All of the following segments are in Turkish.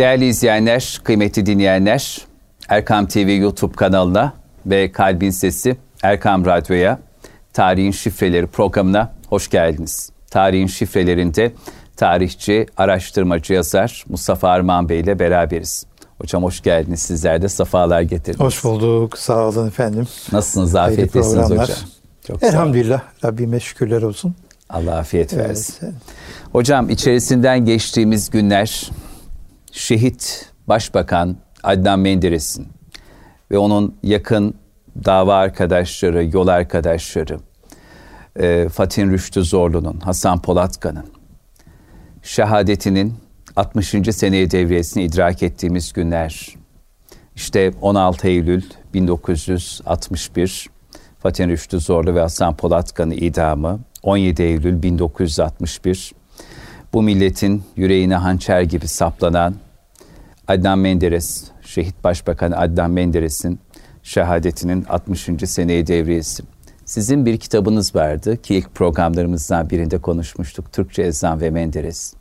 Değerli izleyenler, kıymetli dinleyenler, Erkam TV YouTube kanalına ve Kalbin Sesi Erkam Radyo'ya Tarihin Şifreleri programına hoş geldiniz. Tarihin şifrelerinde tarihçi, araştırmacı yazar Mustafa Arman Bey ile beraberiz. Hocam hoş geldiniz. Sizler de safalar getirdiniz. Hoş bulduk. Sağ olun efendim. Nasılsınız? Afiyettesiniz hocam. Çok Elhamdülillah. Rabbime şükürler olsun. Allah afiyet versin. Evet. Hocam içerisinden geçtiğimiz günler şehit Başbakan Adnan Menderes'in ve onun yakın dava arkadaşları, yol arkadaşları, e, Fatih Rüştü Zorlu'nun, Hasan Polatkan'ın şehadetinin 60. seneye devriyesini idrak ettiğimiz günler. İşte 16 Eylül 1961 Fatih Rüştü Zorlu ve Hasan Polatkan'ın idamı, 17 Eylül 1961 bu milletin yüreğine hançer gibi saplanan Adnan Menderes, şehit başbakan Adnan Menderes'in şehadetinin 60. seneyi devriyesi. Sizin bir kitabınız vardı ki ilk programlarımızdan birinde konuşmuştuk. Türkçe Ezan ve Menderes.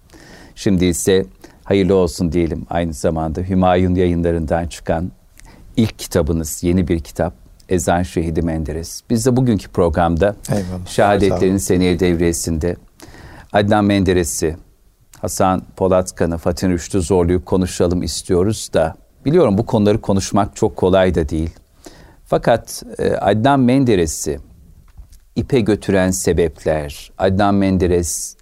Şimdi ise hayırlı olsun diyelim aynı zamanda Hümayun yayınlarından çıkan ilk kitabınız, yeni bir kitap. Ezan Şehidi Menderes. Biz de bugünkü programda Eyvallah. şehadetlerin seneye devriyesinde Adnan Menderes'i, Hasan Polatkan'ı, Fatih Rüştü Zorlu'yu konuşalım istiyoruz da biliyorum bu konuları konuşmak çok kolay da değil. Fakat e, Adnan Menderes'i ipe götüren sebepler, Adnan Menderes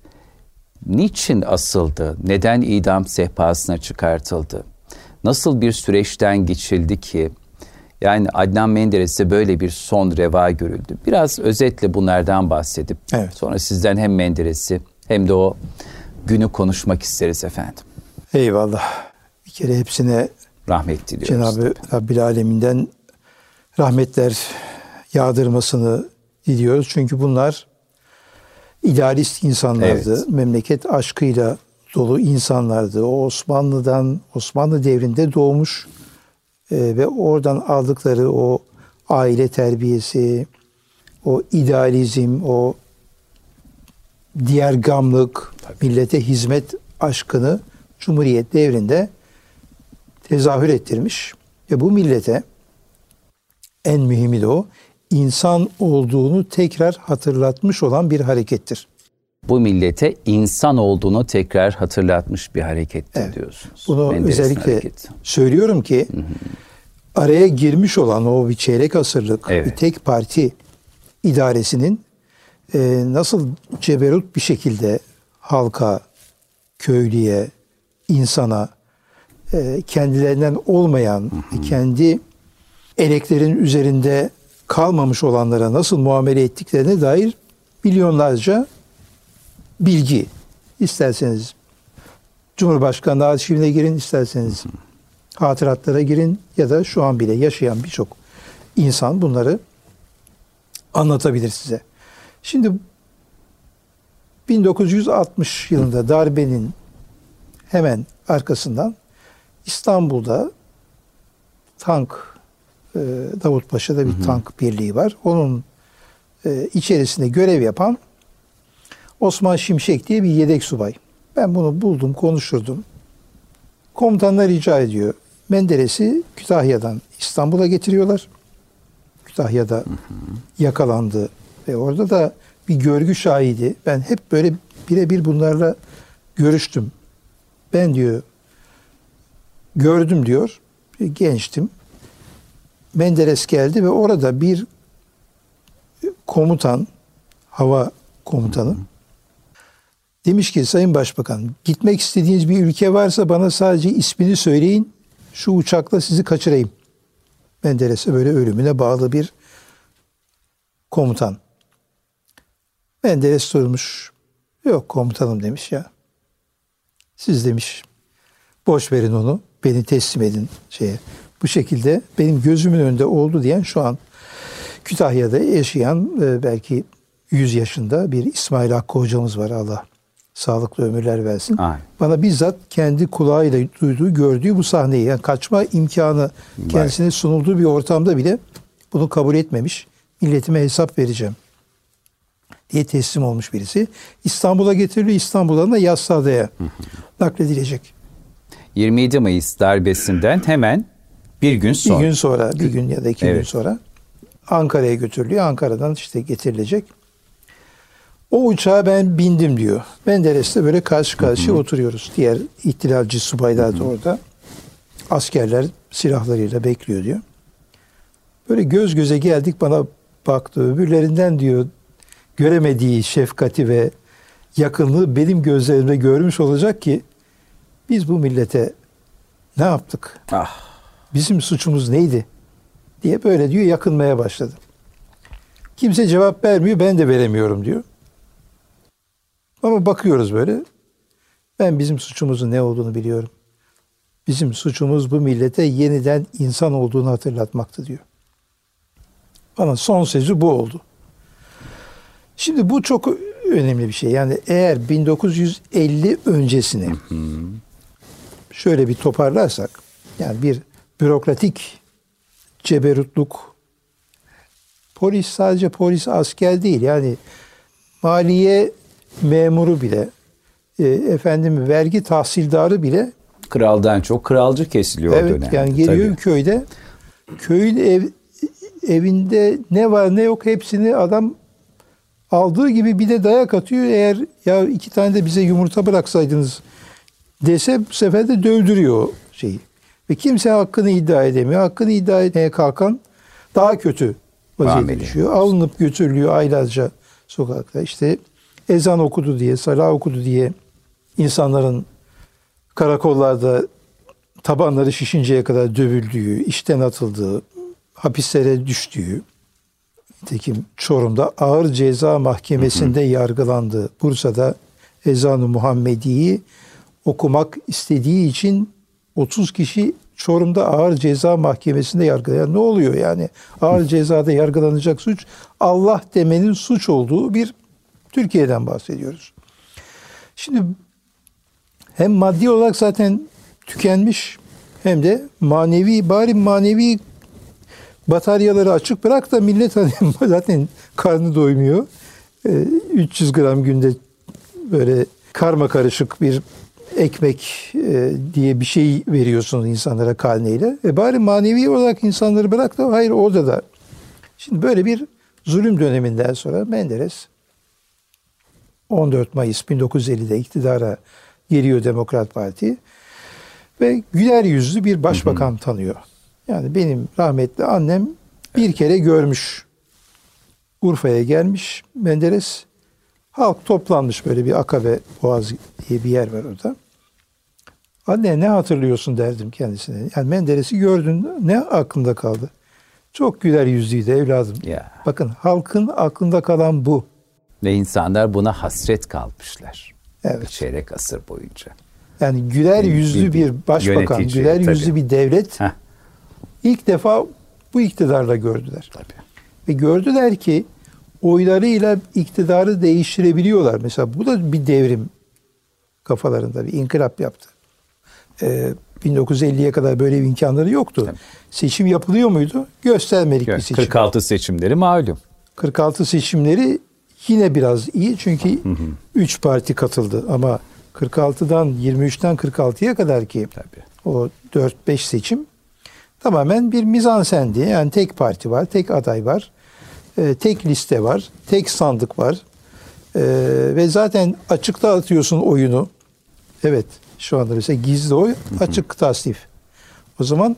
niçin asıldı, neden idam sehpasına çıkartıldı, nasıl bir süreçten geçildi ki yani Adnan Menderes'e böyle bir son reva görüldü. Biraz özetle bunlardan bahsedip evet. sonra sizden hem Menderes'i hem de o günü konuşmak isteriz efendim. Eyvallah. Bir kere hepsine rahmet diliyoruz. Cenab-ı Rabbil Aleminden rahmetler yağdırmasını diliyoruz. Çünkü bunlar idealist insanlardı. Evet. Memleket aşkıyla dolu insanlardı. O Osmanlı'dan, Osmanlı devrinde doğmuş e, ve oradan aldıkları o aile terbiyesi, o idealizm, o diğer gamlık, Tabii. millete hizmet aşkını Cumhuriyet devrinde tezahür ettirmiş. Ve bu millete en mühimi de o insan olduğunu tekrar hatırlatmış olan bir harekettir. Bu millete insan olduğunu tekrar hatırlatmış bir harekettir evet. diyorsunuz. Bunu Menderes'in özellikle hareketi. söylüyorum ki araya girmiş olan o bir çeyrek asırlık evet. bir tek parti idaresinin nasıl ceberut bir şekilde halka, köylüye, insana e, kendilerinden olmayan, kendi eleklerin üzerinde kalmamış olanlara nasıl muamele ettiklerine dair milyonlarca bilgi. İsterseniz Cumhurbaşkanı arşivine girin, isterseniz hatıratlara girin ya da şu an bile yaşayan birçok insan bunları anlatabilir size. Şimdi 1960 yılında darbenin hemen arkasından İstanbul'da tank e, Davutpaşa'da bir hı hı. tank birliği var. Onun e, içerisinde görev yapan Osman Şimşek diye bir yedek subay. Ben bunu buldum, konuşurdum. Komutanlar rica ediyor. Menderes'i Kütahya'dan İstanbul'a getiriyorlar. Kütahya'da hı hı. yakalandı ve orada da bir görgü şahidi. Ben hep böyle birebir bunlarla görüştüm. Ben diyor gördüm diyor. Gençtim. Menderes geldi ve orada bir komutan, hava komutanı demiş ki Sayın Başbakan gitmek istediğiniz bir ülke varsa bana sadece ismini söyleyin. Şu uçakla sizi kaçırayım. Menderes'e böyle ölümüne bağlı bir komutan. Menderes sormuş. Yok komutanım demiş ya. Siz demiş boş verin onu. Beni teslim edin şeye. Bu şekilde benim gözümün önünde oldu diyen şu an Kütahya'da yaşayan e, belki 100 yaşında bir İsmail Hakkı hocamız var Allah sağlıklı ömürler versin. Aynen. Bana bizzat kendi kulağıyla duyduğu, gördüğü bu sahneyi yani kaçma imkanı kendisine sunulduğu bir ortamda bile bunu kabul etmemiş. Milletime hesap vereceğim diye teslim olmuş birisi. İstanbul'a getiriliyor. İstanbul'dan da Yassıada'ya nakledilecek. 27 Mayıs darbesinden hemen bir gün sonra. Bir gün sonra, bir gün ya da iki Evet. gün sonra Ankara'ya götürülüyor. Ankara'dan işte getirilecek. O uçağa ben bindim diyor. Menderes'le böyle karşı karşıya oturuyoruz. Diğer ihtilalci subaylar da orada. Askerler silahlarıyla bekliyor diyor. Böyle göz göze geldik bana baktı. Öbürlerinden diyor göremediği şefkati ve yakınlığı benim gözlerimde görmüş olacak ki biz bu millete ne yaptık? Ah, Bizim suçumuz neydi? diye böyle diyor yakınmaya başladı. Kimse cevap vermiyor ben de veremiyorum diyor. Ama bakıyoruz böyle. Ben bizim suçumuzun ne olduğunu biliyorum. Bizim suçumuz bu millete yeniden insan olduğunu hatırlatmaktı diyor. Bana son sözü bu oldu. Şimdi bu çok önemli bir şey. Yani eğer 1950 öncesini şöyle bir toparlarsak yani bir bürokratik ceberutluk polis sadece polis asker değil yani maliye memuru bile e, efendim vergi tahsildarı bile kraldan çok kralcı kesiliyor o evet dönemde. yani geliyor tabii. köyde köyün ev, evinde ne var ne yok hepsini adam aldığı gibi bir de dayak atıyor. Eğer ya iki tane de bize yumurta bıraksaydınız dese bu sefer de dövdürüyor şeyi. Ve kimse hakkını iddia edemiyor. Hakkını iddia etmeye kalkan daha kötü vaziyete düşüyor. Alınıp götürülüyor aylarca sokakta. İşte ezan okudu diye, salah okudu diye insanların karakollarda tabanları şişinceye kadar dövüldüğü, işten atıldığı, hapislere düştüğü, nitekim Çorum'da ağır ceza mahkemesinde yargılandı. Bursa'da Ezan-ı Muhammedi'yi okumak istediği için 30 kişi Çorum'da ağır ceza mahkemesinde yargılayan ne oluyor yani? Ağır cezada yargılanacak suç Allah demenin suç olduğu bir Türkiye'den bahsediyoruz. Şimdi hem maddi olarak zaten tükenmiş hem de manevi bari manevi bataryaları açık bırak da millet hani zaten karnı doymuyor. Ee, 300 gram günde böyle karma karışık bir ekmek e, diye bir şey veriyorsunuz insanlara karneyle. E bari manevi olarak insanları bırak da hayır orada da. Şimdi böyle bir zulüm döneminden sonra Menderes 14 Mayıs 1950'de iktidara geliyor Demokrat Parti ve güler yüzlü bir başbakan tanıyor. Yani benim rahmetli annem bir kere görmüş. Urfa'ya gelmiş Menderes. Halk toplanmış böyle bir Akabe Boğaz diye bir yer var orada. Anne ne hatırlıyorsun derdim kendisine. Yani Menderes'i gördün ne aklında kaldı? Çok güler yüzlüydü evladım. Ya. Bakın halkın aklında kalan bu. Ve insanlar buna hasret kalmışlar. Evet. Bir çeyrek asır boyunca. Yani güler Bir- yüzlü bir- bir başbakan, yönetici, güler tabii. yüzlü bir devlet Heh. İlk defa bu iktidarla gördüler. Tabii. Ve gördüler ki oylarıyla iktidarı değiştirebiliyorlar. Mesela bu da bir devrim kafalarında bir inkılap yaptı. Ee, 1950'ye kadar böyle bir imkanları yoktu. Tabii. Seçim yapılıyor muydu? Göstermelik bir Evet, seçim. 46 seçimleri malum. 46 seçimleri yine biraz iyi çünkü 3 parti katıldı ama 46'dan 23'ten 46'ya kadar ki Tabii. o 4-5 seçim tamamen bir mizansendi. Yani tek parti var, tek aday var, e, tek liste var, tek sandık var E, ve zaten açıkta atıyorsun oyunu. Evet şu anda mesela gizli oy, açık tasnif. O zaman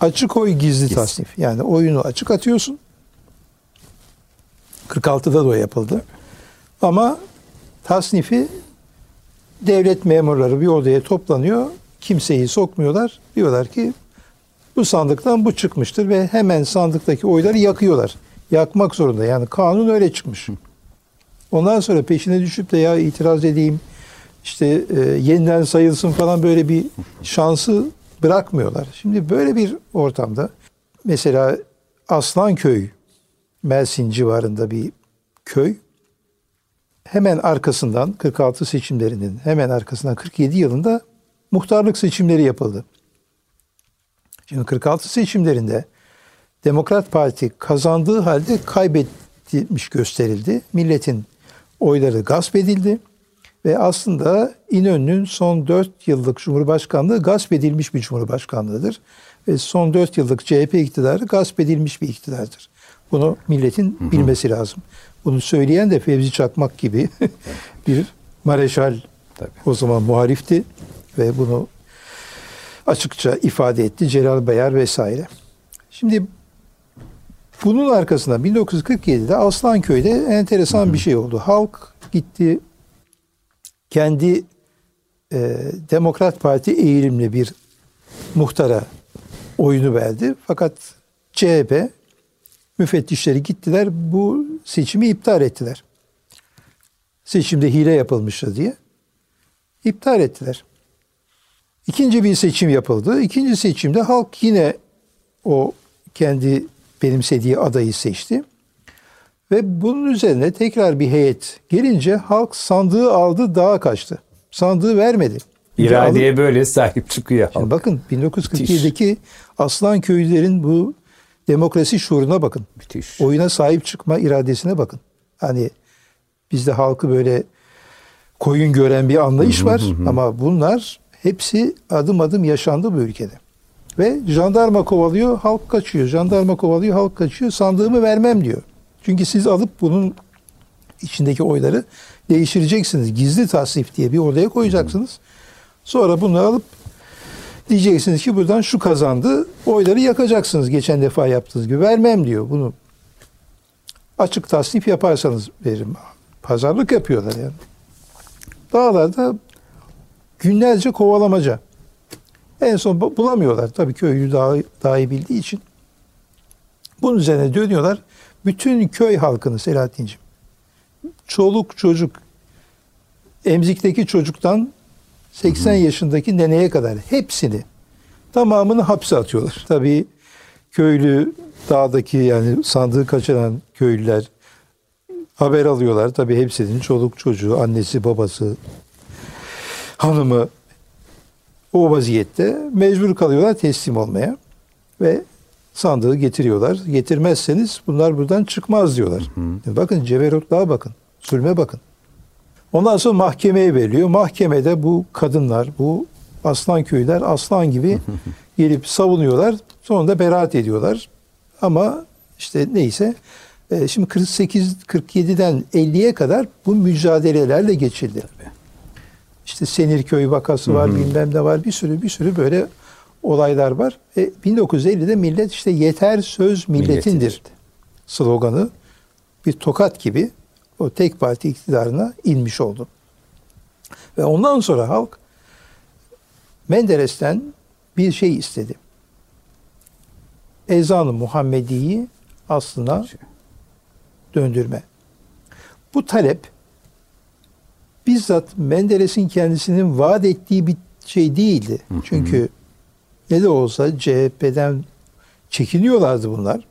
açık oy gizli Gizli. tasnif. Yani oyunu açık atıyorsun. 46'da da o yapıldı. Ama tasnifi devlet memurları bir odaya toplanıyor. Kimseyi sokmuyorlar. Diyorlar ki bu sandıktan bu çıkmıştır ve hemen sandıktaki oyları yakıyorlar. Yakmak zorunda. Yani kanun öyle çıkmış. Ondan sonra peşine düşüp de ya itiraz edeyim işte e, yeniden sayılsın falan böyle bir şansı bırakmıyorlar. Şimdi böyle bir ortamda mesela Aslanköy Mersin civarında bir köy hemen arkasından 46 seçimlerinin hemen arkasından 47 yılında muhtarlık seçimleri yapıldı. Şimdi 46 seçimlerinde Demokrat Parti kazandığı halde kaybetmiş gösterildi. Milletin oyları gasp edildi Ve aslında İnönü'nün son 4 yıllık Cumhurbaşkanlığı gasp edilmiş bir Cumhurbaşkanlığıdır. Ve son 4 yıllık CHP iktidarı gasp edilmiş bir iktidardır. Bunu milletin hı hı. bilmesi lazım. Bunu söyleyen de Fevzi Çakmak gibi bir mareşal Tabii. o zaman muharifti ve bunu açıkça ifade etti Celal Bayar vesaire. Şimdi bunun arkasında 1947'de Aslanköy'de enteresan bir şey oldu. Halk gitti kendi e, Demokrat Parti eğilimli bir muhtara oyunu verdi. Fakat CHP müfettişleri gittiler bu seçimi iptal ettiler. Seçimde hile yapılmıştı diye. iptal ettiler. İkinci bir seçim yapıldı. İkinci seçimde halk yine o kendi benimsediği adayı seçti. Ve bunun üzerine tekrar bir heyet gelince halk sandığı aldı dağa kaçtı. Sandığı vermedi. İradeye alıp, böyle sahip çıkıyor halk. bakın 1947'deki Aslan köylülerin bu demokrasi şuuruna bakın. Müthiş. Oyuna sahip çıkma iradesine bakın. Hani bizde halkı böyle koyun gören bir anlayış var ama bunlar hepsi adım adım yaşandı bu ülkede. Ve jandarma kovalıyor, halk kaçıyor. Jandarma kovalıyor, halk kaçıyor. Sandığımı vermem diyor. Çünkü siz alıp bunun içindeki oyları değiştireceksiniz. Gizli tasnif diye bir oraya koyacaksınız. Sonra bunu alıp diyeceksiniz ki buradan şu kazandı. Oyları yakacaksınız geçen defa yaptığınız gibi. Vermem diyor bunu. Açık tasnif yaparsanız veririm. Pazarlık yapıyorlar yani. Dağlarda günlerce kovalamaca. En son bulamıyorlar. Tabii köylü daha, daha iyi bildiği için. Bunun üzerine dönüyorlar. Bütün köy halkını Selahattin'ciğim. Çoluk çocuk emzikteki çocuktan 80 hı hı. yaşındaki neneye kadar hepsini tamamını hapse atıyorlar. Tabii köylü dağdaki yani sandığı kaçıran köylüler haber alıyorlar. Tabii hepsinin çoluk çocuğu, annesi, babası, hanımı o vaziyette mecbur kalıyorlar teslim olmaya ve sandığı getiriyorlar. Getirmezseniz bunlar buradan çıkmaz diyorlar. Hı hı. Bakın ceberutluğa bakın. Zulme bakın. Ondan sonra mahkemeye veriliyor. Mahkemede bu kadınlar, bu aslan köyler aslan gibi gelip savunuyorlar. Sonunda beraat ediyorlar. Ama işte neyse e, şimdi 48 47'den 50'ye kadar bu mücadelelerle geçildi. İşte Senirköy vakası var, bilmem ne var. Bir sürü bir sürü böyle olaylar var. E, 1950'de millet işte yeter söz milletindir Milletin. sloganı bir tokat gibi o tek parti iktidarına inmiş oldu. Ve ondan sonra halk Menderes'ten bir şey istedi. Ezan-ı Muhammedi'yi aslına döndürme. Bu talep bizzat Menderes'in kendisinin vaat ettiği bir şey değildi. Çünkü ne de olsa CHP'den çekiniyorlardı bunlar.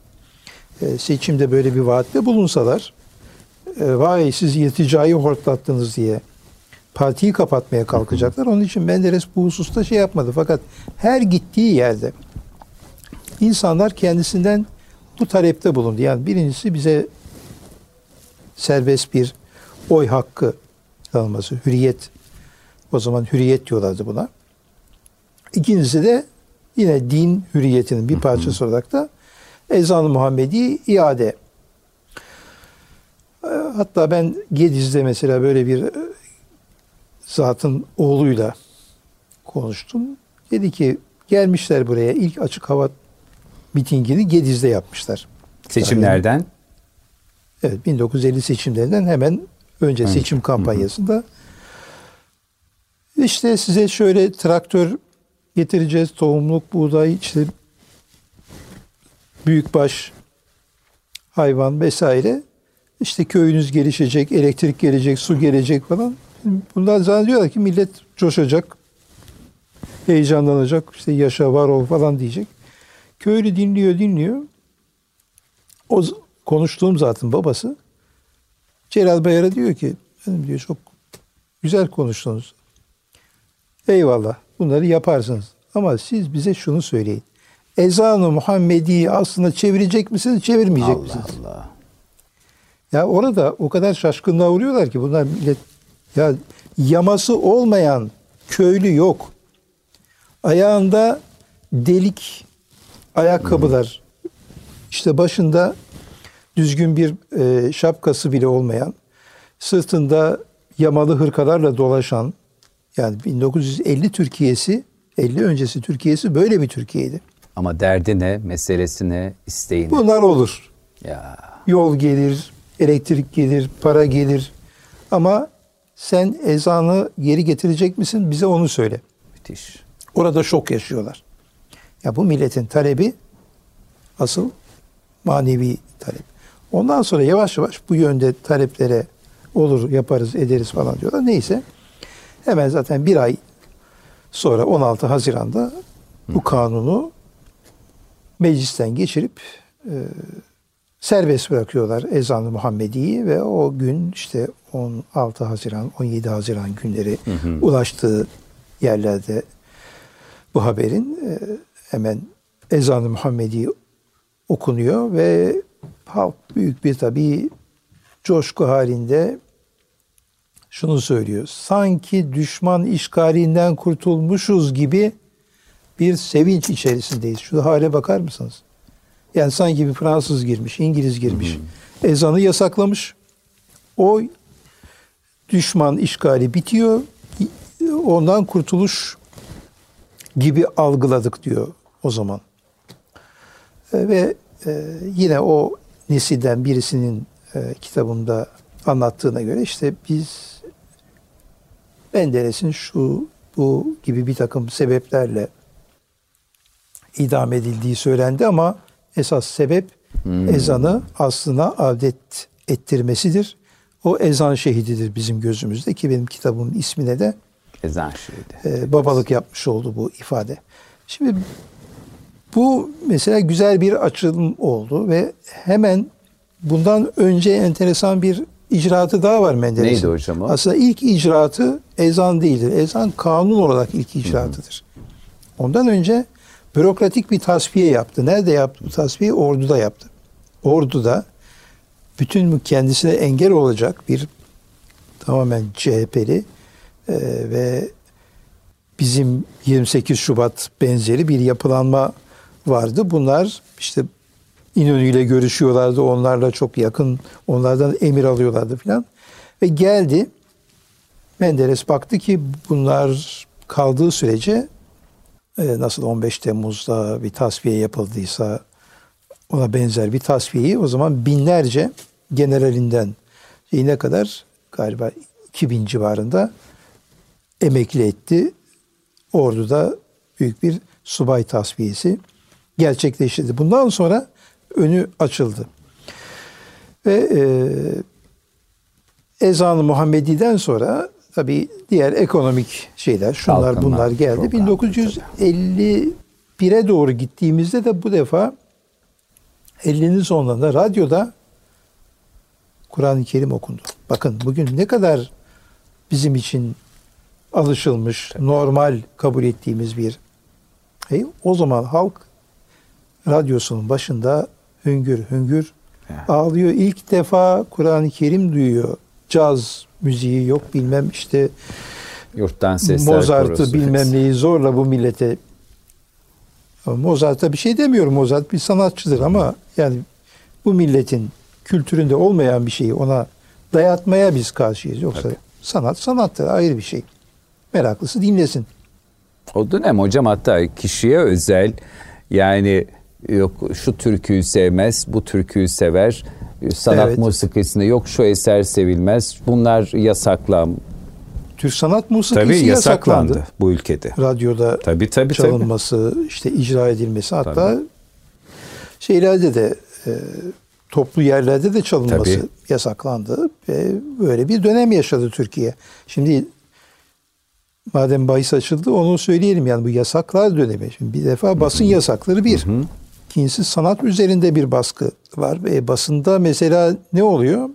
E, seçimde böyle bir vaatte bulunsalar e, vay siz irticayı hortlattınız diye partiyi kapatmaya kalkacaklar. Onun için Menderes bu hususta şey yapmadı. Fakat her gittiği yerde insanlar kendisinden bu talepte bulundu. Yani birincisi bize serbest bir oy hakkı tanınması, hürriyet. O zaman hürriyet diyorlardı buna. İkincisi de yine din hürriyetinin bir parçası olarak da ezan-ı Muhammedi iade. Ee, hatta ben Gediz'de mesela böyle bir e, zatın oğluyla konuştum. Dedi ki gelmişler buraya ilk açık hava mitingini Gediz'de yapmışlar. Seçimlerden? Yani, evet 1950 seçimlerinden hemen önce seçim kampanyasında. İşte size şöyle traktör getireceğiz. Tohumluk, buğday, işte büyükbaş hayvan vesaire. İşte köyünüz gelişecek, elektrik gelecek, su gelecek falan. Bunlar zannediyorlar ki millet coşacak, heyecanlanacak, işte yaşa var ol falan diyecek. Köylü dinliyor, dinliyor. O konuştuğum zaten babası Celal Bayar'a diyor ki, benim diyor çok güzel konuştunuz. Eyvallah bunları yaparsınız. Ama siz bize şunu söyleyin. Ezan-ı Muhammedi'yi aslında çevirecek misiniz, çevirmeyecek Allah misiniz? Allah. Ya orada o kadar şaşkınlığa uğruyorlar ki bunlar millet ya yaması olmayan köylü yok. Ayağında delik ayakkabılar, işte başında düzgün bir e, şapkası bile olmayan, sırtında yamalı hırkalarla dolaşan, yani 1950 Türkiye'si, 50 öncesi Türkiye'si böyle bir Türkiye'ydi. Ama derdi ne, meselesi ne, isteği ne? Bunlar olur. Ya Yol gelir, elektrik gelir, para gelir. Ama sen ezanı geri getirecek misin? Bize onu söyle. müthiş. Orada şok yaşıyorlar. Ya bu milletin talebi asıl manevi talep. Ondan sonra yavaş yavaş bu yönde taleplere olur yaparız ederiz falan diyorlar. Neyse. Hemen zaten bir ay sonra 16 Haziran'da bu kanunu meclisten geçirip e, serbest bırakıyorlar ezanı Muhammedi'yi ve o gün işte 16 Haziran 17 Haziran günleri ulaştığı yerlerde bu haberin e, hemen ezanı Muhammedi okunuyor ve halk büyük bir tabii coşku halinde şunu söylüyor. Sanki düşman işgalinden kurtulmuşuz gibi bir sevinç içerisindeyiz. Şu hale bakar mısınız? Yani sanki bir Fransız girmiş, İngiliz girmiş. Ezanı yasaklamış. O düşman işgali bitiyor. Ondan kurtuluş gibi algıladık diyor o zaman. E, ve e, yine o nesilden birisinin e, kitabında anlattığına göre işte biz Menderes'in şu bu gibi bir takım sebeplerle idam edildiği söylendi ama esas sebep ezanı aslına adet ettirmesidir. O ezan şehididir bizim gözümüzde ki benim kitabımın ismine de Ezan şehidi. e, babalık yapmış oldu bu ifade. Şimdi bu mesela güzel bir açılım oldu ve hemen bundan önce enteresan bir icraatı daha var Menderes'in. Neydi hocam o? Aslında ilk icraatı ezan değildir. Ezan kanun olarak ilk icraatıdır. Ondan önce bürokratik bir tasfiye yaptı. Nerede yaptı bu tasfiye? Ordu'da yaptı. Ordu'da bütün kendisine engel olacak bir tamamen CHP'li e, ve bizim 28 Şubat benzeri bir yapılanma vardı. Bunlar işte İnönü ile görüşüyorlardı. Onlarla çok yakın, onlardan emir alıyorlardı filan. Ve geldi. Menderes baktı ki bunlar kaldığı sürece e, nasıl 15 Temmuz'da bir tasfiye yapıldıysa ona benzer bir tasfiyeyi o zaman binlerce generalinden ne kadar galiba 2000 civarında emekli etti. Ordu'da büyük bir subay tasfiyesi gerçekleştirdi. Bundan sonra önü açıldı. Ve e, ezan-ı Muhammedi'den sonra tabii diğer ekonomik şeyler, şunlar Kalkınma bunlar geldi. programı 1951'e doğru gittiğimizde de bu defa 50'nin sonlarında radyoda Kur'an-ı Kerim okundu. Bakın bugün ne kadar bizim için alışılmış, normal kabul ettiğimiz bir şey. O zaman halk radyosunun başında hüngür hüngür Evet. ağlıyor. İlk defa Kur'an-ı Kerim duyuyor. Caz müziği yok bilmem işte Yurttan sesler Mozart'ı bilmem neyi zorla bu millete Mozart'a bir şey demiyorum. Mozart bir sanatçıdır ama yani bu milletin kültüründe olmayan bir şeyi ona dayatmaya biz karşıyız. Yoksa Tabii. sanat sanattır ayrı bir şey. Meraklısı dinlesin. O dönem hocam hatta kişiye özel yani yok şu türküyü sevmez, bu türküyü sever. Sanat Evet. musikisinde yok şu eser sevilmez. Bunlar yasaklan. Türk sanat musikisi Tabii yasaklandı. yasaklandı bu ülkede. Radyoda Tabii tabii tabii. çalınması, işte icra edilmesi hatta Tabii. şeylerde de e, toplu yerlerde de çalınması Tabii. yasaklandı ve böyle bir dönem yaşadı Türkiye. Şimdi madem bahis açıldı onu söyleyelim yani bu yasaklar dönemi. Şimdi bir defa basın yasakları bir. İkincisi sanat üzerinde bir baskı var. E, basında mesela ne oluyor?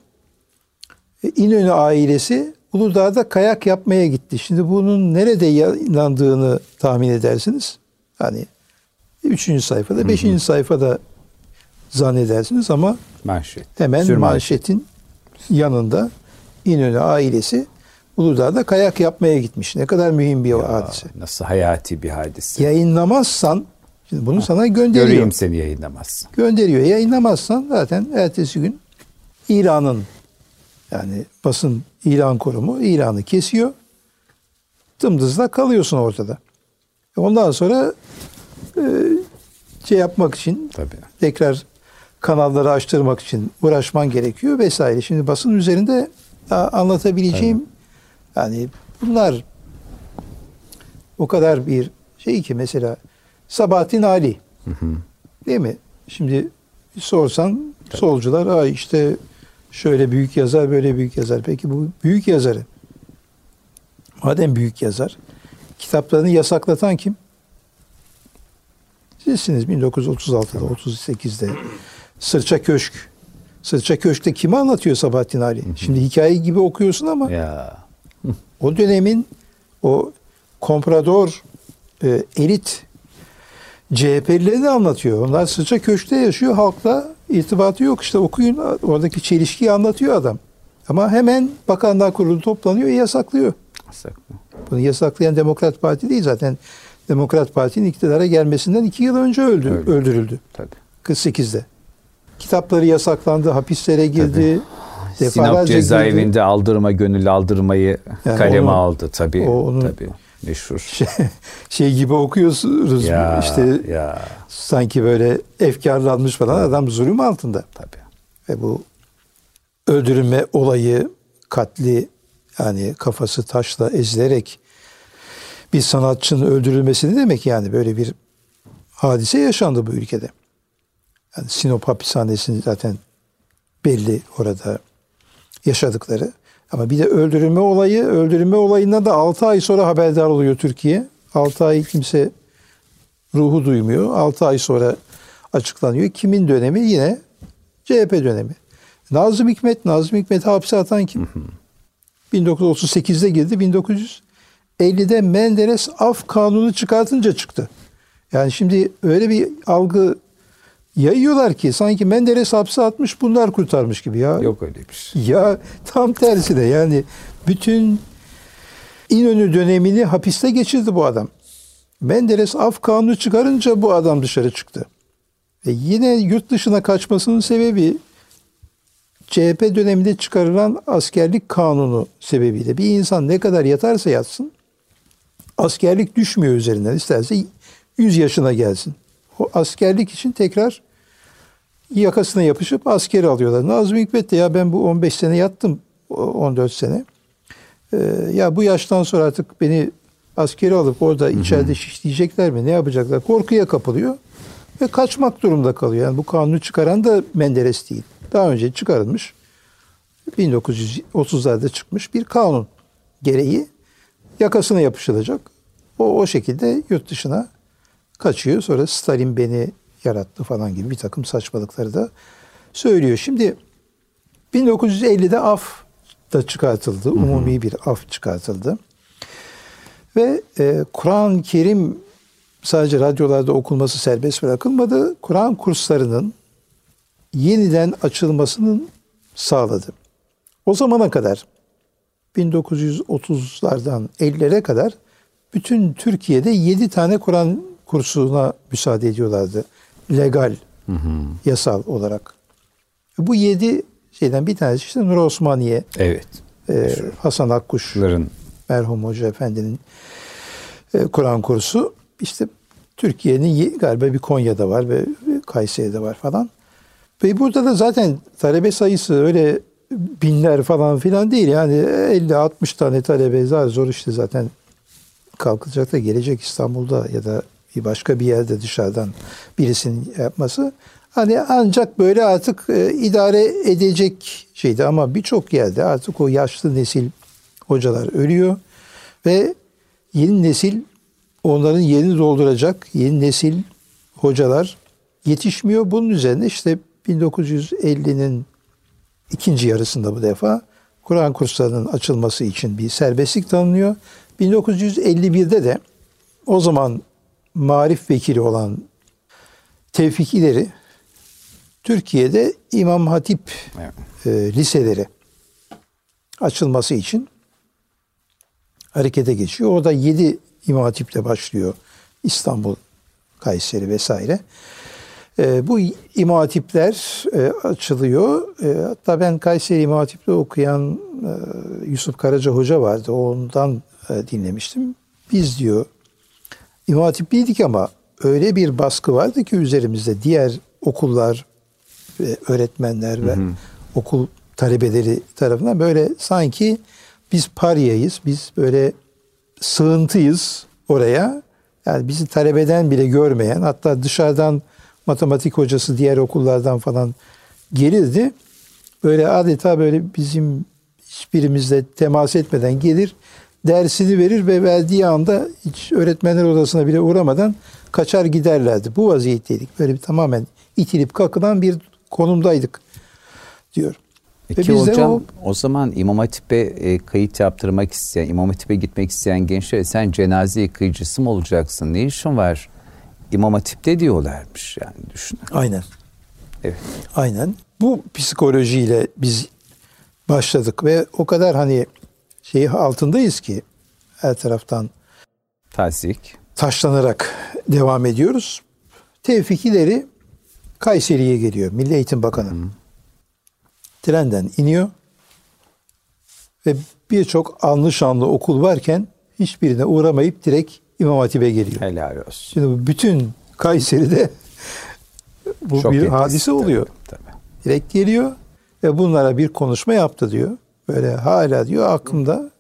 E, İnönü ailesi Uludağ'da kayak yapmaya gitti. Şimdi bunun nerede yayınlandığını tahmin edersiniz. Hani üçüncü sayfada, beşinci sayfada zannedersiniz ama Manşet. hemen Sürmanşet. manşetin yanında İnönü ailesi Uludağ'da kayak yapmaya gitmiş. Ne kadar mühim bir Ya, hadise. Nasıl hayati bir hadise. Yayınlamazsan şimdi bunu sana gönderiyor. Göreyim seni yayınlamazsın. Gönderiyor. Yayınlamazsan zaten ertesi gün İran'ın yani basın İran kurumu İran'ı kesiyor. Dımdızla kalıyorsun ortada. Ondan sonra e, şey yapmak için Tabii. tekrar kanalları açtırmak için uğraşman gerekiyor vesaire. Şimdi basın üzerinde anlatabileceğim yani bunlar o kadar bir şey ki mesela Sabahattin Ali değil mi? Şimdi sorsan solcular Aa işte şöyle büyük yazar böyle büyük yazar. Peki bu büyük yazarı madem büyük yazar kitaplarını yasaklatan kim? Sizsiniz 1936'da 38'de Sırça Köşk. Sırça Köşk'te kimi anlatıyor Sabahattin Ali? Şimdi hikaye gibi okuyorsun ama Ya o dönemin o komprador e, elit CHP'lilerini anlatıyor. Onlar Sırça Köşk'te yaşıyor. Halkla irtibatı yok. İşte okuyun oradaki çelişkiyi anlatıyor adam. Ama hemen Bakanlar Kurulu toplanıyor yasaklıyor. saklı. Bunu yasaklayan Demokrat Parti değil zaten. Demokrat Parti'nin iktidara gelmesinden iki yıl önce öldü, Öyle. öldürüldü. Tabii. 48'de. Kitapları yasaklandı, hapislere girdi. Sinop Defalarca girdi. cezaevinde aldırma gönül aldırmayı Yani kaleme onu- aldı tabii. o onu- tabii. Meşhur. Şey, şey gibi okuyorsunuz ya, işte ya sanki böyle efkarlanmış falan adam zulüm altında. tabii. Ve bu öldürülme olayı, katli yani kafası taşla ezilerek bir sanatçının öldürülmesi ne demek yani böyle bir hadise yaşandı bu ülkede. Yani Sinop hapishanesinin zaten belli orada yaşadıkları. Ama bir de öldürülme olayı, öldürülme olayından da 6 ay sonra haberdar oluyor Türkiye. 6 ay kimse ruhu duymuyor. 6 ay sonra açıklanıyor. Kimin dönemi? Yine CHP dönemi. Nazım Hikmet, Nazım Hikmet'i hapse atan kim? 1938'de girdi. 1950'de Menderes af kanunu çıkartınca çıktı. Yani şimdi öyle bir algı yayıyorlar ki sanki Menderes hapse atmış bunlar kurtarmış gibi ya. Yok öyle bir şey. Ya tam tersine yani bütün İnönü dönemini hapiste geçirdi bu adam. Menderes af kanunu çıkarınca bu adam dışarı çıktı. Ve yine yurt dışına kaçmasının sebebi CHP döneminde çıkarılan askerlik kanunu sebebiyle. Bir insan ne kadar yatarsa yatsın askerlik düşmüyor üzerinden. İsterse 100 yaşına gelsin. O askerlik için tekrar yakasına yapışıp askeri alıyorlar. Nazım Hikmet de ya ben bu 15 sene yattım, o 14 sene. Ee, ya bu yaştan sonra artık beni askeri alıp orada içeride şişleyecekler mi? Ne yapacaklar? Korkuya kapılıyor ve kaçmak durumda kalıyor. Yani bu kanunu çıkaran da Menderes değil. Daha önce çıkarılmış 1930'larda çıkmış bir kanun gereği yakasına yapışılacak. O o şekilde yurt dışına kaçıyor. Sonra Stalin beni yarattı falan gibi bir takım saçmalıkları da söylüyor. Şimdi 1950'de af da çıkartıldı. Umumi bir af çıkartıldı. Ve e, Kur'an-ı Kerim sadece radyolarda okunması serbest bırakılmadı. Kur'an kurslarının yeniden açılmasının sağladı. O zamana kadar 1930'lardan 50'lere kadar bütün Türkiye'de 7 tane Kur'an kursuna müsaade ediyorlardı. Legal, yasal olarak. Bu 7 şeyden bir tanesi işte Nur Osmaniye, Evet. e, Hasan Akkuş, Ların merhum Hoca Efendi'nin e, Kur'an kursu. İşte Türkiye'nin ye- galiba bir Konya'da var ve ve Kayseri'de var falan. Ve burada da zaten talebe sayısı öyle binler falan filan değil. Yani 50-60 tane talebe zar zor işte zaten kalkacak da gelecek İstanbul'da ya da bir başka bir yerde dışarıdan birisinin yapması. Hani ancak böyle artık e, idare edecek şeydi ama birçok yerde artık o yaşlı nesil hocalar ölüyor ve yeni nesil onların yerini dolduracak yeni nesil hocalar yetişmiyor. Bunun üzerine işte 1950'nin ikinci yarısında bu defa Kur'an kurslarının açılması için bir serbestlik tanınıyor. 1951'de de o zaman marif vekili olan Tevfik İleri Türkiye'de İmam Hatip Evet. e, liseleri açılması için harekete geçiyor. O da 7 İmam Hatip'le başlıyor. İstanbul, Kayseri vesaire. E, bu İmam Hatipler e, açılıyor. E, hatta ben Kayseri İmam Hatip'te okuyan e, Yusuf Karaca Hoca vardı. Ondan e, dinlemiştim. Biz diyor İmam Hatipliydik ama öyle bir baskı vardı ki üzerimizde diğer okullar ve öğretmenler ve hı hı. okul talebeleri tarafından böyle sanki biz paryayız, biz böyle sığıntıyız oraya. Yani bizi talebeden bile görmeyen hatta dışarıdan matematik hocası diğer okullardan falan gelirdi. Böyle adeta böyle bizim hiçbirimizle temas etmeden gelir dersini verir ve verdiği anda hiç öğretmenler odasına bile uğramadan kaçar giderlerdi. Bu vaziyetteydik. Böyle bir tamamen itilip kakılan bir konumdaydık diyor. Peki hocam o, o zaman İmam Hatip'e e, kayıt yaptırmak isteyen, İmam Hatip'e gitmek isteyen gençler sen cenaze yıkayıcısı mı olacaksın? Ne işin var? İmam Hatip'te diyorlarmış yani düşün. Aynen. Evet. Aynen. Bu psikolojiyle biz başladık ve o kadar hani şeyi altındayız ki her taraftan tazik taşlanarak devam ediyoruz. Tevfikileri Kayseri'ye geliyor. Milli Eğitim Bakanı. Hı. Trenden iniyor ve birçok anlı şanlı okul varken hiçbirine uğramayıp direkt İmam Hatip'e geliyor. Helal olsun. Şimdi bütün Kayseri'de bu Çok bir hadise oluyor. Tabii, tabii. Direkt geliyor ve bunlara bir konuşma yaptı diyor. Böyle hala diyor aklımda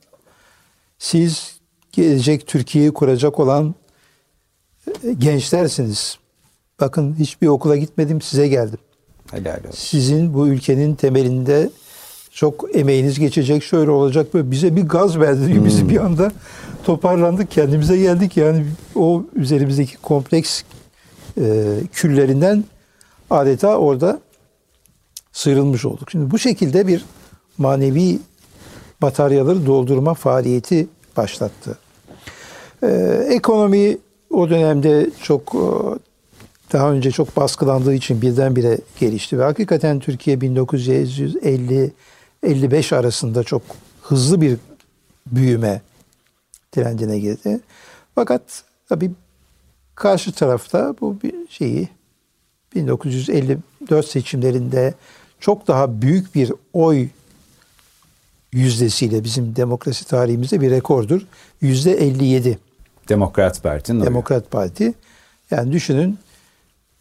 siz gelecek Türkiye'yi kuracak olan e, gençlersiniz. Bakın hiçbir okula gitmedim size geldim. Helal olsun. Sizin bu ülkenin temelinde çok emeğiniz geçecek şöyle olacak böyle bize bir gaz verdi. Hmm. Bizi bir anda toparlandık kendimize geldik yani o üzerimizdeki kompleks e, küllerinden adeta orada sıyrılmış olduk. Şimdi bu şekilde bir manevi bataryaları doldurma faaliyeti başlattı. Ee, ekonomi o dönemde çok e, daha önce çok baskılandığı için birdenbire gelişti ve hakikaten Türkiye 1950 55 arasında çok hızlı bir büyüme trendine girdi. Fakat tabii karşı tarafta bu bir şeyi 1954 seçimlerinde çok daha büyük bir oy yüzdesiyle bizim demokrasi tarihimizde bir rekordur. Yüzde 57. Demokrat Parti'nin Demokrat oyu. Parti. Yani düşünün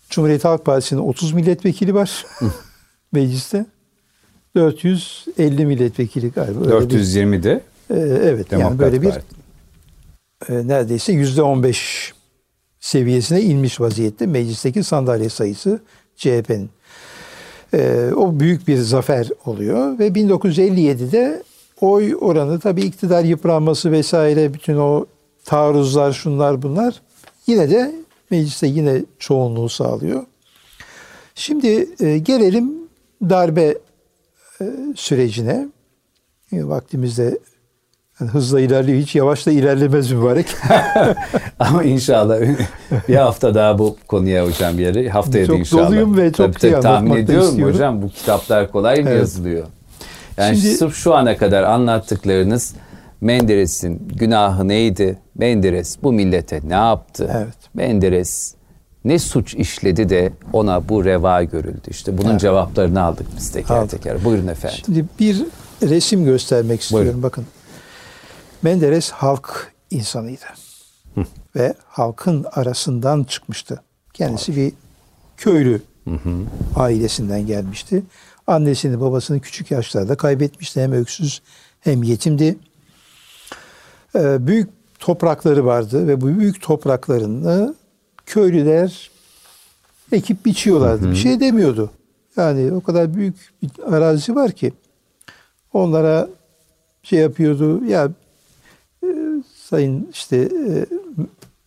Cumhuriyet Halk Partisi'nin 30 milletvekili var mecliste. 450 milletvekili galiba. 420'de. Bir, e, evet Demokrat yani böyle bir e, neredeyse yüzde 15 seviyesine inmiş vaziyette meclisteki sandalye sayısı CHP'nin. E, o büyük bir zafer oluyor ve 1957'de oy oranı tabii iktidar yıpranması vesaire bütün o taarruzlar şunlar bunlar yine de mecliste yine çoğunluğu sağlıyor. Şimdi e, gelelim darbe e, sürecine. E, vaktimizde yani hızla ilerliyor. Hiç yavaş da ilerlemez mübarek. Ama inşallah bir hafta daha bu konuya hocam bir yere. Haftaya çok da inşallah. Çok doluyum ve çok tabii, tabii, tahmin ediyorum istiyorum. hocam. Bu kitaplar kolay mı evet. yazılıyor? Yani Şimdi, sırf şu ana kadar anlattıklarınız Menderes'in günahı neydi? Menderes bu millete ne yaptı? Evet. Menderes ne suç işledi de ona bu reva görüldü? İşte bunun evet. cevaplarını aldık biz teker aldık. teker. Buyurun efendim. Şimdi bir resim göstermek istiyorum. Buyurun. Bakın Menderes halk insanıydı. Hı. Ve halkın arasından çıkmıştı. Kendisi bir köylü hı hı. ailesinden gelmişti. Annesini babasını küçük yaşlarda kaybetmişti. Hem öksüz hem yetimdi. Ee, büyük toprakları vardı ve bu büyük topraklarını köylüler ekip biçiyorlardı. Hı hı. Bir şey demiyordu. Yani o kadar büyük bir arazi var ki onlara şey yapıyordu. Ya sayın işte e,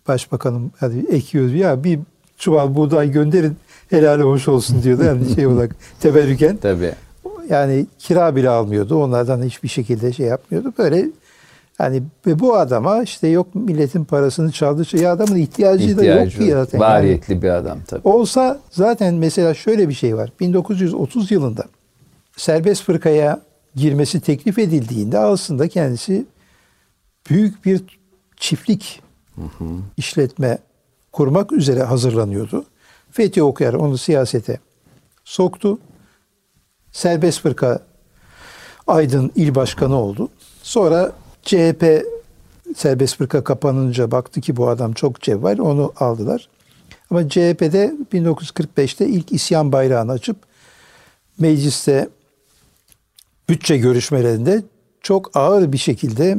başbakanım hadi ekiyoruz ya bir çuval buğday gönderin helal hoş olsun diyordu. Yani şey olarak teberrüken. Tabii. Yani kira bile almıyordu. Onlardan hiçbir şekilde şey yapmıyordu. Böyle yani ve bu adama işte yok milletin parasını çaldı. Ya adamın ihtiyacı, ihtiyacı da yok ki zaten. Variyetli yani, bir adam tabii. Olsa zaten mesela şöyle bir şey var. 1930 yılında serbest fırkaya girmesi teklif edildiğinde aslında kendisi büyük bir çiftlik işletme kurmak üzere hazırlanıyordu. Fethi Okuyar onu siyasete soktu. Serbest Fırka Aydın il başkanı oldu. Sonra CHP Serbest Fırka kapanınca baktı ki bu adam çok cevval onu aldılar. Ama CHP'de 1945'te ilk isyan bayrağını açıp mecliste bütçe görüşmelerinde çok ağır bir şekilde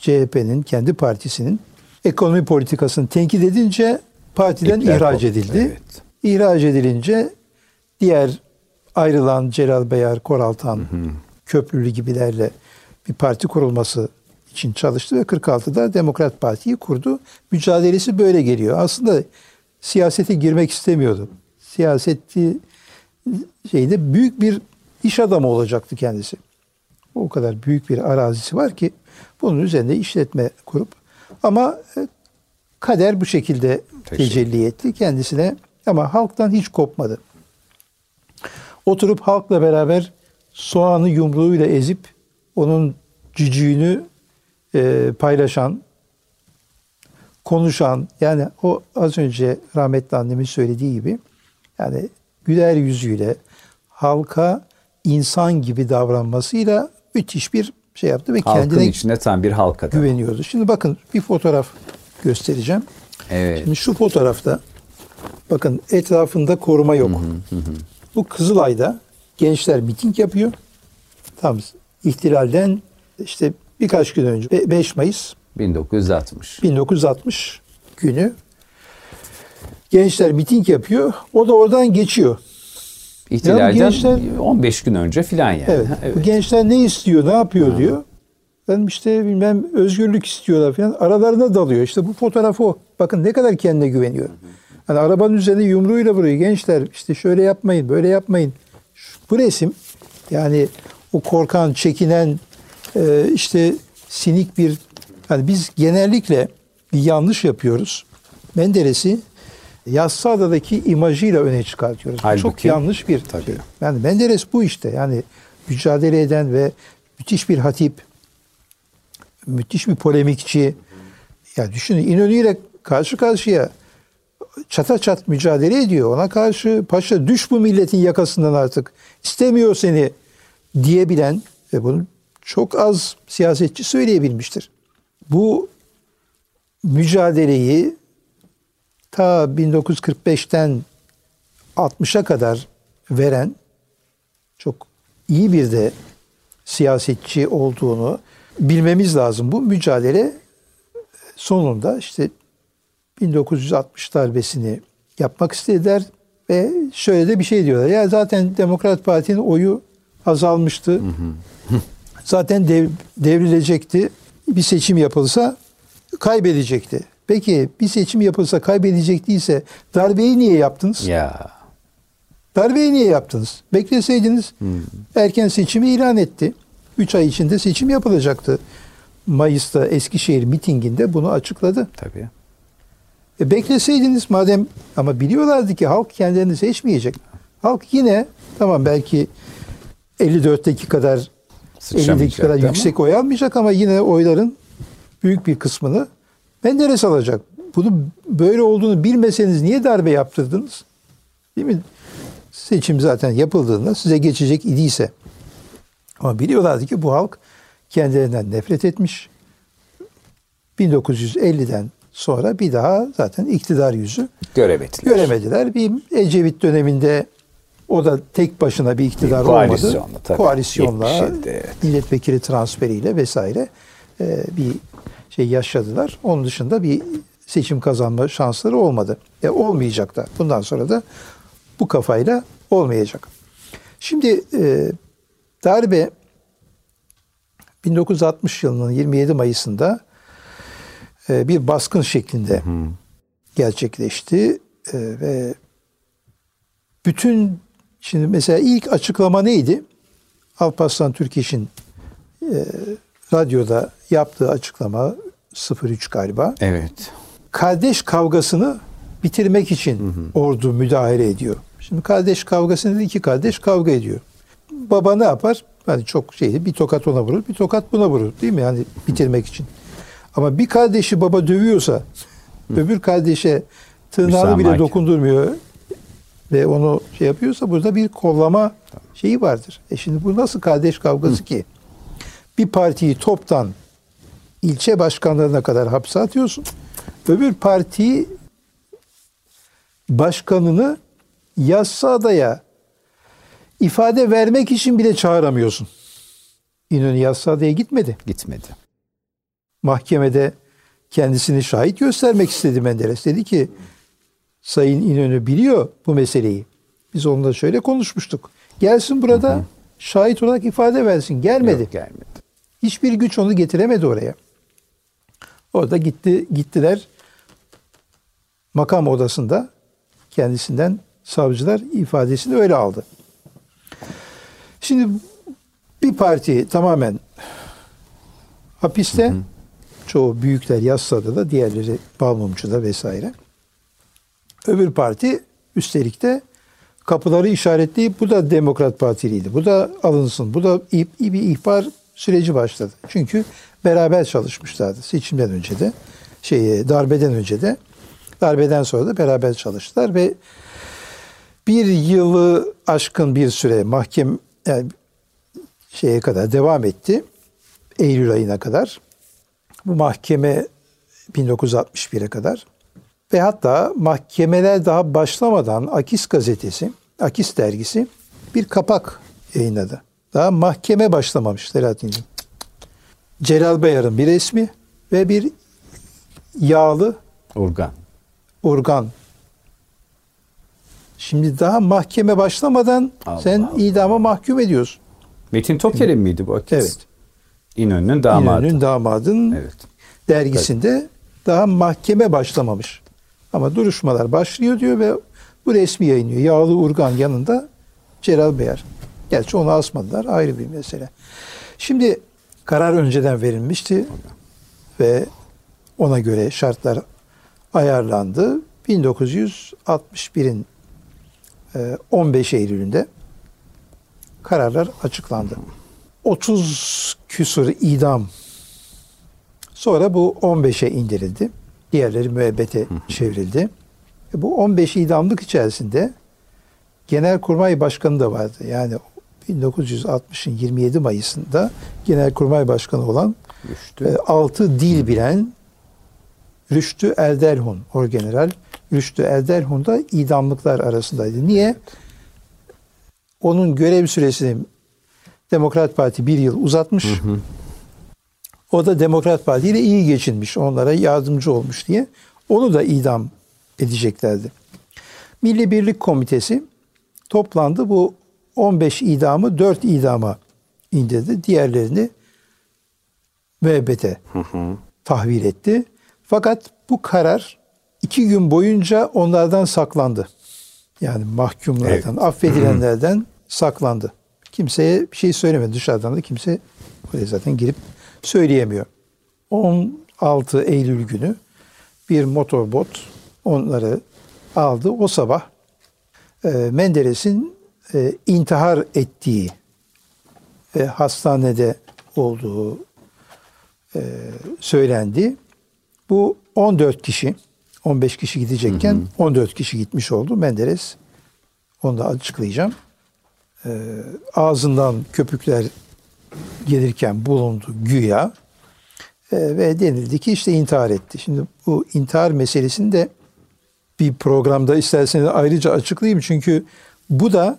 CHP'nin kendi partisinin ekonomi politikasını tenkit edince partiden İpler ihraç koptu, edildi. evet. İhraç edilince diğer ayrılan Celal Beyar, Koraltan, Köprülü gibilerle bir parti kurulması için çalıştı ve 46'da Demokrat Parti'yi kurdu. Mücadelesi böyle geliyor. Aslında siyasete girmek istemiyordu. Siyaseti şeyde büyük bir iş adamı olacaktı kendisi. O kadar büyük bir arazisi var ki bunun üzerinde işletme kurup ama e, kader bu şekilde tecelli etti kendisine ama halktan hiç kopmadı. Oturup halkla beraber soğanı yumruğuyla ezip onun cücüğünü e, paylaşan, konuşan yani o az önce rahmetli annemin söylediği gibi yani güler yüzüyle halka insan gibi davranmasıyla müthiş bir şey yaptı ve Halkın kendine içinde tam bir halk adamı. güveniyordu. Şimdi bakın bir fotoğraf göstereceğim. Evet. Şimdi şu fotoğrafta bakın etrafında koruma yok. Bu Kızılay'da gençler miting yapıyor. Tam ihtilalden işte birkaç gün önce be- 5 Mayıs 1960. 1960 günü gençler miting yapıyor. O da oradan geçiyor. İhtilalden gençler- 15 gün önce filan yani. Evet. Ha, Bu gençler ne istiyor, ne yapıyor diyor. Ben işte bilmem özgürlük istiyorlar falan. Aralarına dalıyor. İşte bu fotoğraf o. Bakın ne kadar kendine güveniyor. Hani arabanın üzerine yumruğuyla vuruyor. Gençler işte şöyle yapmayın, böyle yapmayın. Bu resim yani o korkan, çekinen e, işte sinik bir hani biz genellikle bir yanlış yapıyoruz. Menderes'i Yassıada'daki imajıyla öne çıkartıyoruz. Bu Çok Halbuki- yanlış bir Tabii. şey. Yani Menderes bu işte. Yani mücadele eden ve müthiş bir hatip, müthiş bir polemikçi. Ya düşünün İnönü ile karşı karşıya çata çat mücadele ediyor. Ona karşı paşa düş bu milletin yakasından artık. istemiyor seni diyebilen ve bunu çok az siyasetçi söyleyebilmiştir. Bu mücadeleyi ta 1945'ten 60'a kadar veren çok iyi bir de siyasetçi olduğunu bilmemiz lazım. Bu mücadele sonunda işte 1960 darbesini yapmak istediler ve şöyle de bir şey diyorlar. Ya zaten Demokrat Parti'nin oyu azalmıştı. zaten dev, devrilecekti. Bir seçim yapılsa kaybedecekti. Peki bir seçim yapılsa kaybedecektiyse darbeyi niye yaptınız? Ya Darbeyi niye yaptınız? Bekleseydiniz erken seçimi ilan etti. 3 ay içinde seçim yapılacaktı. Mayıs'ta Eskişehir mitinginde bunu açıkladı. tabii. E bekleseydiniz madem ama biliyorlardı ki halk kendilerini seçmeyecek. Halk yine tamam belki 54'teki kadar 50'deki Sıçramayacaktı kadar ama. yüksek oy almayacak ama yine oyların büyük bir kısmını Menderes alacak. Bunu böyle olduğunu bilmeseniz niye darbe yaptırdınız? Değil mi? Seçim zaten yapıldığında size geçecek idiyse. Ama biliyorlardı ki bu halk kendilerinden nefret etmiş. 1950'den sonra bir daha zaten iktidar yüzü Göremediler. göremediler. Bir Ecevit döneminde o da tek başına bir iktidar Bir koalisyonla olmadı. tabii. Koalisyonla, 77'de, evet. milletvekili transferiyle vesaire e, bir şey yaşadılar. Onun dışında bir seçim kazanma şansları olmadı. E, olmayacak da. Bundan sonra da bu kafayla olmayacak. Şimdi e, darbe 1960 yılının 27 Mayıs'ında e, bir baskın şeklinde gerçekleşti E, ve bütün şimdi mesela ilk açıklama neydi? Alparslan Türkeş'in e, radyoda yaptığı açıklama 03 galiba. Evet. Kardeş kavgasını bitirmek için ordu müdahale ediyor. Şimdi kardeş kavgası nedir? İki kardeş kavga ediyor. Baba ne yapar? Hani çok şeydi bir tokat ona vurur, bir tokat buna vurur değil mi? Yani bitirmek için. Ama bir kardeşi baba dövüyorsa öbür kardeşe tırnağını bile dokundurmuyor ve onu şey yapıyorsa burada bir kollama şeyi vardır. E şimdi bu nasıl kardeş kavgası ki? Bir partiyi toptan ilçe başkanlarına kadar hapse atıyorsun. Öbür partiyi başkanını yassa adaya ifade vermek için bile çağıramıyorsun. İnönü yassa adaya gitmedi. Gitmedi. Mahkemede kendisini şahit göstermek istedi Menderes. Dedi ki Sayın İnönü biliyor bu meseleyi. Biz onunla şöyle konuşmuştuk. Gelsin burada şahit olarak ifade versin. Gelmedi. Yok, gelmedi. Hiçbir güç onu getiremedi oraya. Orada gitti gittiler makam odasında kendisinden savcılar ifadesini öyle aldı. Şimdi bir parti tamamen hapiste. Çoğu büyükler yassada da diğerleri Balmumcu'da vesaire. Öbür parti üstelik de kapıları işaretleyip bu da Demokrat Partiliydi. Bu da alınsın. Bu da i- i- bir ihbar süreci başladı. Çünkü beraber çalışmışlardı seçimden önce de şey darbeden önce de darbeden sonra da beraber çalıştılar ve bir yılı aşkın bir süre mahkem yani şeye kadar devam etti. Eylül ayına kadar. Bu mahkeme 1961'e kadar ve hatta mahkemeler daha başlamadan Akis gazetesi, Akis dergisi bir kapak yayınladı. Daha mahkeme başlamamış Selahattin'cim. Celal Bayar'ın bir resmi ve bir yağlı Urgan. organ. Şimdi daha mahkeme başlamadan Allah sen Allah. idama mahkum ediyorsun. Metin Toker'in miydi bu akit? Evet. İnönü'nün damadı. İnönü'nün damadın Evet. dergisinde daha mahkeme başlamamış. Ama duruşmalar başlıyor diyor ve bu resmi yayınlıyor. Yağlı Urgan yanında Celal Beyar. Gerçi onu asmadılar ayrı bir mesele. Şimdi karar önceden verilmişti ve ona göre şartlar ayarlandı. 1961'in e, 15 Eylül'ünde kararlar açıklandı. 30 küsur idam Sonra bu 15'e indirildi. Diğerleri müebbete çevrildi. E bu 15 idamlık içerisinde Genelkurmay Başkanı da vardı. Yani 1960'ın 27 Mayıs'ında Genelkurmay Başkanı olan Düştü. 6 dil bilen Rüştü Erdelhun, Orgeneral Rüştü Erdelhun da idamlıklar arasındaydı. Niye? Onun görev süresini Demokrat Parti bir yıl uzatmış. O da Demokrat Parti ile iyi geçinmiş. Onlara yardımcı olmuş diye. Onu da idam edeceklerdi. Milli Birlik Komitesi toplandı. Bu 15 idamı 4 idama indirdi. Diğerlerini müebbete tahvil etti. Fakat bu karar iki gün boyunca onlardan saklandı. Yani mahkumlardan, affedilenlerden saklandı. Kimseye bir şey söylemedi. Dışarıdan da kimse oraya zaten girip söyleyemiyor. 16 Eylül günü bir motorbot onları aldı. O sabah e, Menderes'in e, intihar ettiği ve hastanede olduğu e, söylendi. Bu 14 kişi, 15 kişi gidecekken 14 kişi gitmiş oldu. Menderes, onu da açıklayacağım. E, ağzından köpükler gelirken bulundu güya E, ve denildi ki işte intihar etti. Şimdi bu intihar meselesini de bir programda isterseniz ayrıca açıklayayım. Çünkü bu da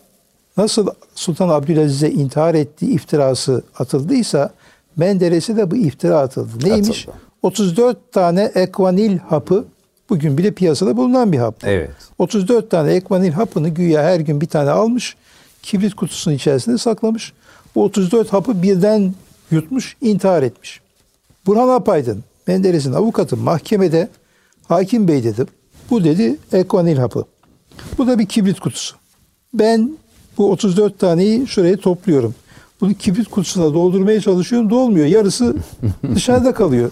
nasıl Sultan Abdülaziz'e intihar ettiği iftirası atıldıysa Menderes'e de bu iftira atıldı. Neymiş? Atıldı. 34 tane ekvanil hapı bugün bile piyasada bulunan bir hap. Evet. 34 tane ekvanil hapını güya her gün bir tane almış. Kibrit kutusunun içerisinde saklamış. Bu 34 hapı birden yutmuş, intihar etmiş. Burhan Apaydın, Menderes'in avukatı mahkemede hakim bey dedi. Bu dedi ekvanil hapı. Bu da bir kibrit kutusu. Ben bu 34 taneyi şuraya topluyorum. Bunu kibrit kutusuna doldurmaya çalışıyorum. Dolmuyor. Yarısı dışarıda kalıyor.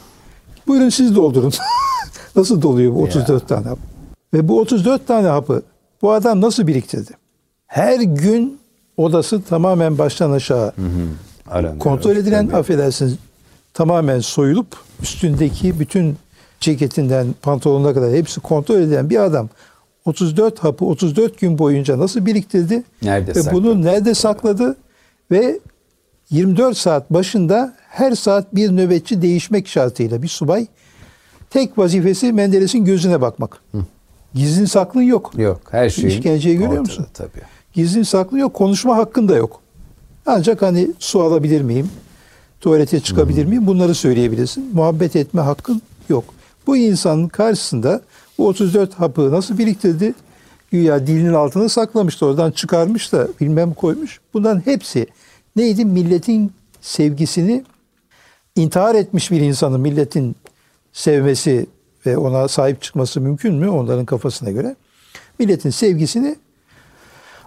Buyurun siz doldurun. nasıl doluyor bu 34 tane hap? Ve bu 34 tane hapı bu adam nasıl biriktirdi? Her gün odası tamamen baştan aşağı kontrol edilen Tabii. affedersiniz tamamen soyulup üstündeki bütün ceketinden pantolonuna kadar hepsi kontrol edilen bir adam 34 hapı 34 gün boyunca nasıl biriktirdi Nerede ve sakladı? bunu nerede sakladı ve 24 saat başında her saat bir nöbetçi değişmek şartıyla bir subay tek vazifesi Menderes'in gözüne bakmak. Gizlin saklın yok. Yok her şey. İşkenceyi görüyor musun? Tabii. Gizlin saklı yok. Konuşma hakkın da yok. Ancak hani su alabilir miyim? Tuvalete çıkabilir miyim? Bunları söyleyebilirsin. Muhabbet etme hakkın yok. Bu insanın karşısında bu 34 hapı nasıl biriktirdi? Güya dilinin altına saklamıştı. Oradan çıkarmış da bilmem koymuş. Bunların hepsi neydi? Milletin sevgisini intihar etmiş bir insanın milletin sevmesi ve ona sahip çıkması mümkün mü onların kafasına göre? Milletin sevgisini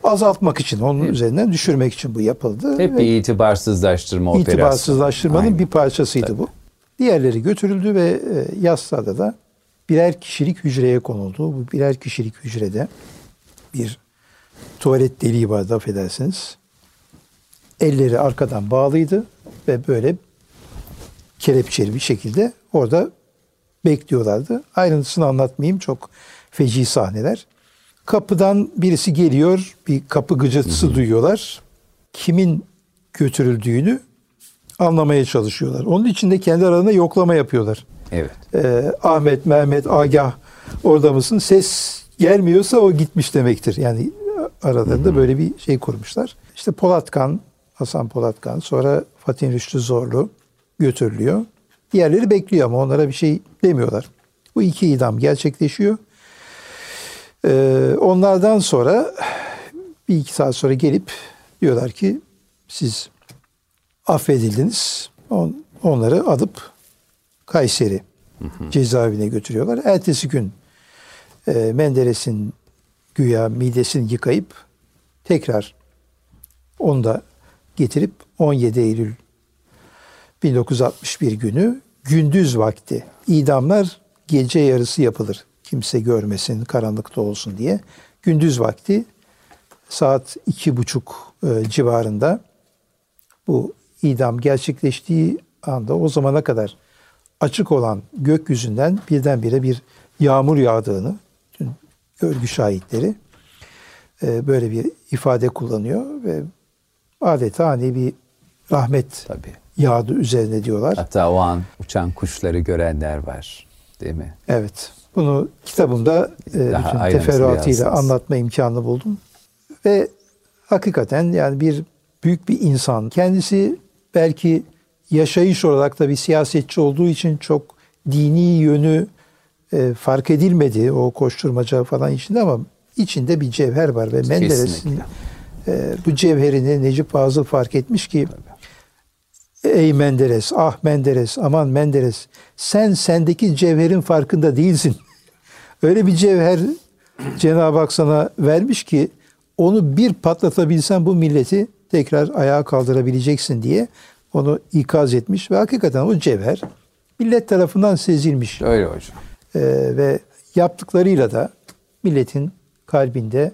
azaltmak için, onun üzerinden düşürmek için bu yapıldı. Hep Ve bir itibarsızlaştırma operasyonu. itibarsızlaştırmanın Aynen. bir parçasıydı bu. Diğerleri götürüldü ve e, Yassıada da birer kişilik hücreye konuldu. Bu birer kişilik hücrede bir tuvalet deliği vardı affedersiniz. Elleri arkadan bağlıydı ve böyle kelepçeli bir şekilde orada bekliyorlardı. Ayrıntısını anlatmayayım çok feci sahneler. Kapıdan birisi geliyor, bir kapı gıcırtısı duyuyorlar. Kimin götürüldüğünü anlamaya çalışıyorlar. Onun için de kendi aralarında yoklama yapıyorlar. Evet. Ee, Ahmet, Mehmet, Agah orada mısın? Ses gelmiyorsa o gitmiş demektir. Yani aralarında böyle bir şey kurmuşlar. İşte Polatkan, Hasan Polatkan, sonra Fatih Rüştü Zorlu götürülüyor. Diğerleri bekliyor ama onlara bir şey demiyorlar. Bu iki idam gerçekleşiyor. Ee, onlardan sonra bir iki saat sonra gelip diyorlar ki siz affedildiniz. On, onları alıp Kayseri cezaevine götürüyorlar. Ertesi gün e, Menderes'in güya midesini yıkayıp tekrar onu da getirip 17 Eylül 1961 günü gündüz vakti idamlar gece yarısı yapılır. Kimse görmesin, karanlıkta olsun diye. Gündüz vakti saat iki buçuk e, civarında bu idam gerçekleştiği anda o zamana kadar açık olan gökyüzünden birdenbire bir yağmur yağdığını tüm görgü şahitleri e, böyle bir ifade kullanıyor ve adeta hani bir rahmet Tabii. yağdı üzerine diyorlar. Hatta o an uçan kuşları görenler var. Değil mi? Evet. Bunu kitabımda e, bütün teferruatıyla anlatma imkanı buldum. Ve hakikaten yani bir büyük bir insan. Kendisi belki yaşayış olarak da bir siyasetçi olduğu için çok dini yönü e, fark edilmedi o koşturmaca falan içinde ama içinde bir cevher var ve Menderes'in e, bu cevherini Necip Fazıl fark etmiş ki Ey Menderes, ah Menderes, aman Menderes. Sen sendeki cevherin farkında değilsin. Öyle bir cevher Cenab-ı Hak sana vermiş ki onu bir patlatabilsen bu milleti tekrar ayağa kaldırabileceksin diye onu ikaz etmiş ve hakikaten o cevher millet tarafından sezilmiş. Öyle hocam. Ee, ve yaptıklarıyla da milletin kalbinde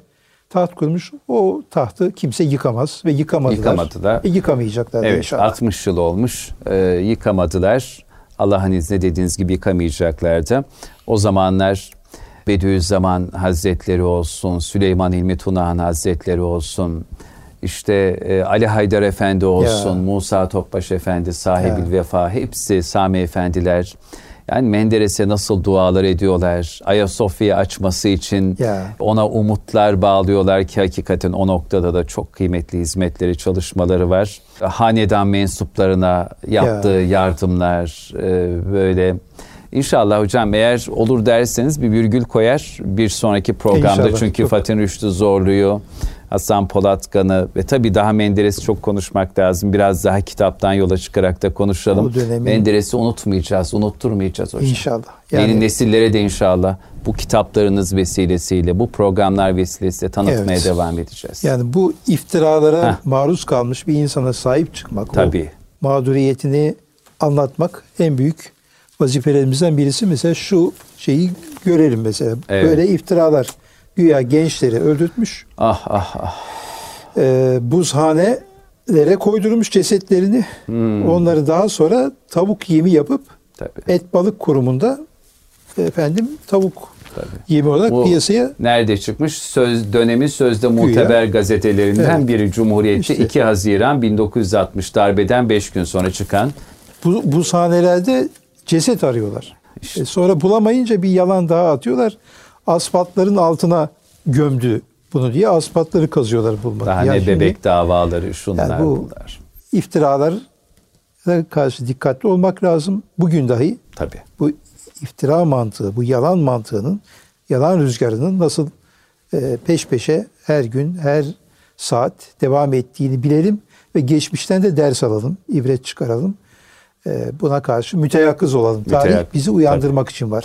taht kurmuş. O tahtı kimse yıkamaz ve yıkamadılar. Yıkamadılar. E, yıkamayacaklar da Evet inşallah. 60 yıl olmuş e, yıkamadılar. Allah'ın izniyle dediğiniz gibi yıkamayacaklardı. O zamanlar Bediüzzaman Hazretleri olsun, Süleyman İlmi Tunahan Hazretleri olsun, işte e, Ali Haydar Efendi olsun, Ya. Musa Topbaş Efendi, sahibi Ya. vefa hepsi Sami Efendiler. Yani Menderes'e nasıl dualar ediyorlar, Ayasofya'yı açması için Ya. ona umutlar bağlıyorlar ki hakikaten o noktada da çok kıymetli hizmetleri, çalışmaları var. Hanedan mensuplarına yaptığı yardımlar e, böyle. İnşallah hocam eğer olur derseniz bir virgül koyar bir sonraki programda. İnşallah. Çünkü Fatih Rüştü Zorlu'yu, Hasan Polatkan'ı ve tabii daha Menderes'i çok konuşmak lazım. Biraz daha kitaptan yola çıkarak da konuşalım. O dönemin- Menderes'i unutmayacağız, unutturmayacağız hocam. İnşallah. Yeni Yani- nesillere de inşallah bu kitaplarınız vesilesiyle, bu programlar vesilesiyle tanıtmaya Evet. devam edeceğiz. Yani bu iftiralara Heh. maruz kalmış bir insana sahip çıkmak, o Tabii. mağduriyetini anlatmak en büyük vazifelerimizden birisi. Mesela şu şeyi görelim mesela. Evet. Böyle iftiralar güya gençleri öldürtmüş. Ah ah ah. e, buzhanelere koydurmuş cesetlerini. Hmm. Onları daha sonra tavuk yemi yapıp Tabii. et balık kurumunda efendim tavuk Tabii. yemi olarak Bu piyasaya nerede çıkmış? Söz dönemi sözde muteber gazetelerinden Evet. biri Cumhuriyet'te İşte. 2 Haziran 1960 darbeden 5 gün sonra çıkan bu, bu sahnelerde ceset arıyorlar. İşte. E, sonra bulamayınca bir yalan daha atıyorlar. Asfaltların altına gömdü bunu diye asfaltları kazıyorlar bulmak. daha Yani ne şimdi bebek davaları şunlar Yani bu- bunlar. iftiralara karşı dikkatli olmak lazım. Bugün dahi Tabii. bu iftira mantığı, bu yalan mantığının, yalan rüzgarının nasıl e, peş peşe her gün, her saat devam ettiğini bilelim ve geçmişten de ders alalım, ibret çıkaralım. E, buna karşı müteyakkız olalım. Tarih Müteyakkız, bizi uyandırmak için var.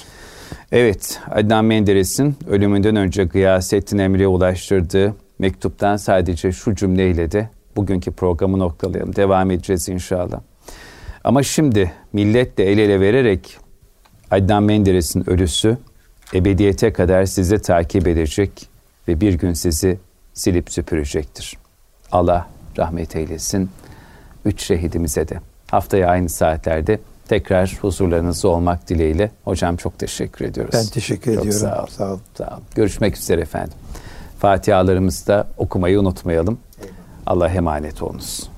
Evet, Adnan Menderes'in ölümünden önce Gıyasettin Emre'ye ulaştırdığı mektuptan sadece şu cümleyle de bugünkü programı noktalayalım. Devam edeceğiz inşallah. Ama şimdi milletle el ele vererek Adnan Menderes'in ölüsü ebediyete kadar sizi takip edecek ve bir gün sizi silip süpürecektir. Allah rahmet eylesin. Üç şehidimize de haftaya aynı saatlerde tekrar huzurlarınızda olmak dileğiyle. Hocam çok teşekkür ediyoruz. Ben teşekkür Çok ediyorum. Sağ olun. Sağ olun. Sağ olun. Görüşmek üzere efendim. Fatihalarımızı da okumayı unutmayalım. Allah emanet olunuz.